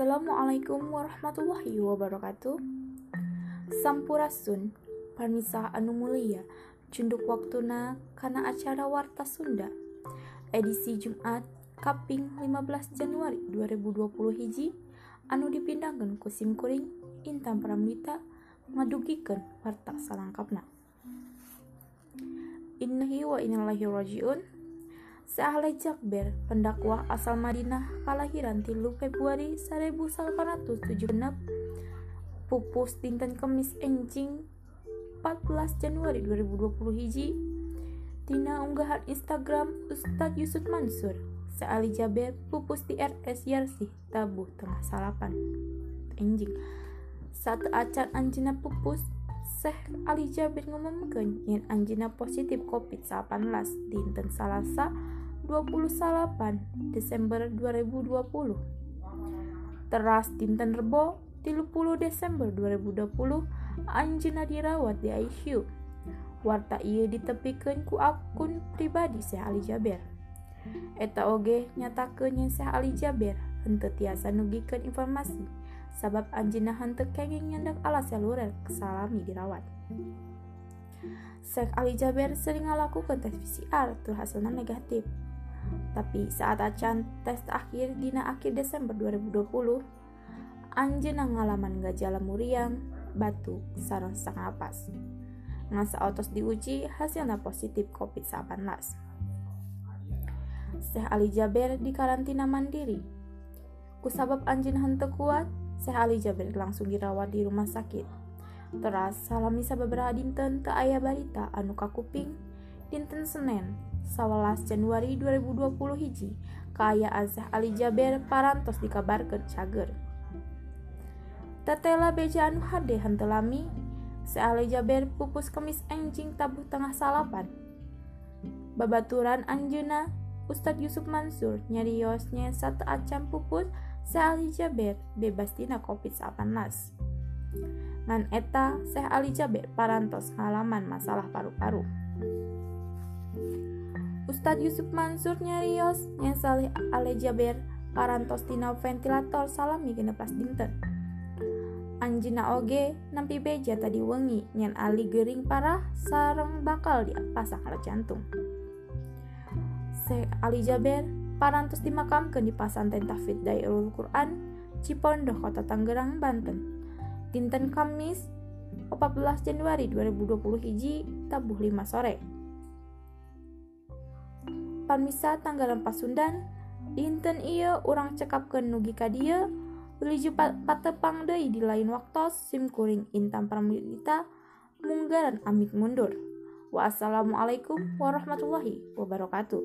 Assalamualaikum warahmatullahi wabarakatuh. Sampurasun, parmisa anu mulia, cunduk waktuna kana acara Warta Sunda. Edisi Jumat, Kaping 15 Januari 2020 hiji, anu dipindahkan ku sim kuring Intan Pramita ngadugikan warta salangkapna. Innahi wa innallahi rajiun. Seahle Jakber, pendakwah asal Madinah, kalahiran 3 Februari 1876, pupus dinten Kemis Enjing 14 Januari 2020 hiji, Tina unggahan Instagram Ustadz Yusuf Mansur, Seali Jaber pupus di RS Yarsi, tabuh tengah salapan. Enjing, saat acan anjina pupus, Syekh Ali Jabir ngumumkeun yen anjina positif COVID-19 dinten Salasa 28 Desember 2020. Teras dinten Rebo 30 Desember 2020 anjina dirawat di ICU. Warta ieu ditepikeun ku akun pribadi Syekh Ali Jaber. Eta oge nyatakeun yen Syekh Ali Jaber henteu tiasa nugikeun informasi sabab anjina henteu kenging nyandak alas seluler kesalami dirawat. Syekh Ali Jaber sering ngalakukan tes PCR tuh hasilnya negatif. Tapi saat acan tes akhir dina akhir Desember 2020, anjeuna ngalaman gejala muriang, batuk, sareng sesak napas. Ngan otos diuji hasilnya positif COVID-19. Syekh Ali Jaber di karantina mandiri. Kusabab anjin henteu kuat, Syekh Ali Jaber langsung dirawat di rumah sakit. Teras salami sababaraha dinten teu aya barita anu kakuping dinten Senin 11 Januari 2020 hiji kaayaan Syekh Ali Jaber parantos dikabarkan cager Tetela beja anu hade Syekh Ali Jaber pupus kemis enjing tabuh tengah salapan Babaturan Anjuna Ustadz Yusuf Mansur nyariosnya satu acam pupus Ali Jaber bebas dina COVID-19. Ngan eta Syekh Ali Jaber parantos ngalaman masalah paru-paru. Ustadz Yusuf Mansur nyarios yang salih Ale Jaber parantos tina ventilator salami genepas dinten. Anjina oge nampi beja tadi wengi nyen Ali gering parah sareng bakal dipasang alat jantung. Se Ali Jaber parantos dimakamkan di pasantren Tafid Dairul Quran Cipondoh Kota Tangerang Banten. Dinten Kamis 14 Januari 2020 hiji tabuh 5 sore. Parmisa tanggalan Pasundan dinten iya orang cekapkeun nugi ka dieu Beliju patepang deui di lain waktu sim kuring intan pramilita munggaran amit mundur. Wassalamualaikum warahmatullahi wabarakatuh.